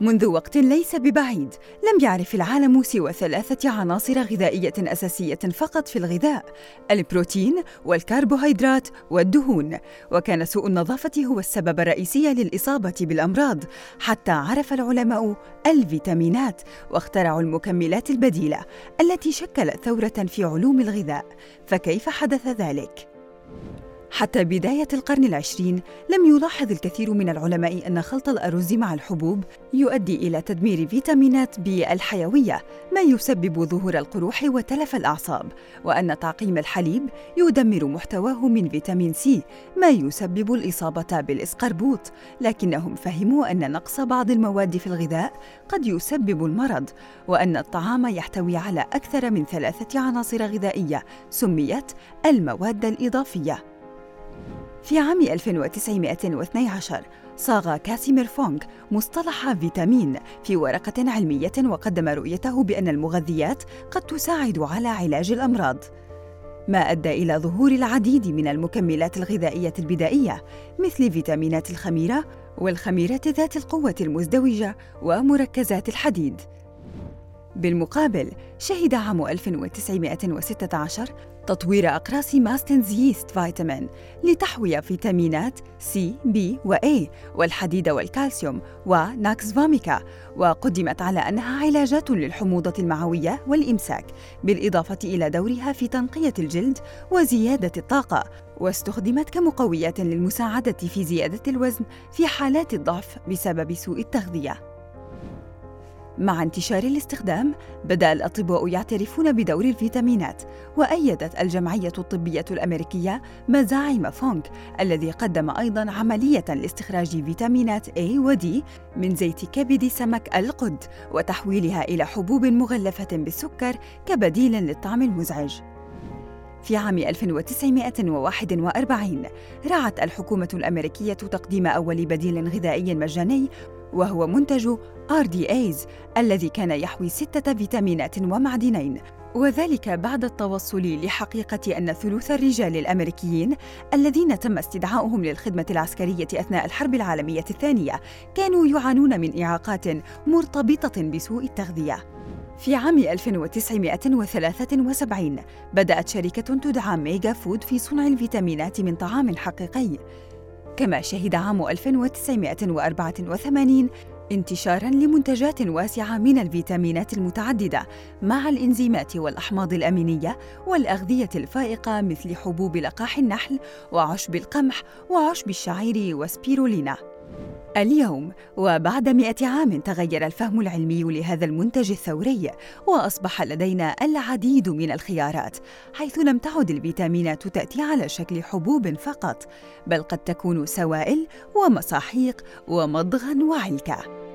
منذ وقت ليس ببعيد لم يعرف العالم سوى ثلاثة عناصر غذائية أساسية فقط في الغذاء: البروتين والكربوهيدرات والدهون، وكان سوء النظافة هو السبب الرئيسي للإصابة بالأمراض، حتى عرف العلماء الفيتامينات واخترعوا المكملات البديلة التي شكلت ثورة في علوم الغذاء، فكيف حدث ذلك؟ حتى بداية القرن العشرين لم يلاحظ الكثير من العلماء أن خلط الأرز مع الحبوب يؤدي إلى تدمير فيتامينات بي الحيوية ما يسبب ظهور القروح وتلف الأعصاب وأن تعقيم الحليب يدمر محتواه من فيتامين سي ما يسبب الإصابة بالإسقربوط. لكنهم فهموا أن نقص بعض المواد في الغذاء قد يسبب المرض وأن الطعام يحتوي على أكثر من ثلاثة عناصر غذائية سميت المواد الإضافية. في عام 1912 صاغ كاسيمير فونغ مصطلح فيتامين في ورقة علمية وقدم رؤيته بأن المغذيات قد تساعد على علاج الأمراض. ما أدى إلى ظهور العديد من المكملات الغذائية البدائية مثل فيتامينات الخميرة والخميرات ذات القوة المزدوجة ومركزات الحديد. بالمقابل شهد عام 1916 تطوير أقراص Mastin's Yeast Vitamon لتحوي فيتامينات C B و A والحديد والكالسيوم و Nux Vomica وقدمت على أنها علاجات للحموضة المعوية والإمساك بالإضافة إلى دورها في تنقية الجلد وزيادة الطاقة واستخدمت كمقويات للمساعدة في زيادة الوزن في حالات الضعف بسبب سوء التغذية. مع انتشار الاستخدام بدأ الأطباء يعترفون بدور الفيتامينات وأيدت الجمعية الطبية الأمريكية مزاعم فونك الذي قدم أيضا عملية لاستخراج فيتامينات A و D من زيت كبد سمك القد وتحويلها إلى حبوب مغلفة بالسكر كبديل للطعم المزعج. في عام 1941 رعت الحكومة الأمريكية تقديم أول بديل غذائي مجاني وهو منتج RDAs الذي كان يحوي ستة فيتامينات ومعدنين وذلك بعد التوصل لحقيقة أن ثلث الرجال الأمريكيين الذين تم استدعاؤهم للخدمة العسكرية أثناء الحرب العالمية الثانية كانوا يعانون من إعاقات مرتبطة بسوء التغذية. في عام 1973 بدأت شركة تدعى MegaFood في صنع الفيتامينات من طعام حقيقي كما شهد عام 1984 انتشارا لمنتجات واسعة من الفيتامينات المتعددة مع الإنزيمات والأحماض الأمينية والأغذية الفائقة مثل حبوب لقاح النحل وعشب القمح وعشب الشعير وسبيرولينا اليوم وبعد مئة عام تغير الفهم العلمي لهذا المنتج الثوري وأصبح لدينا العديد من الخيارات حيث لم تعد الفيتامينات تأتي على شكل حبوب فقط بل قد تكون سوائل ومساحيق ومضغا وعلكة.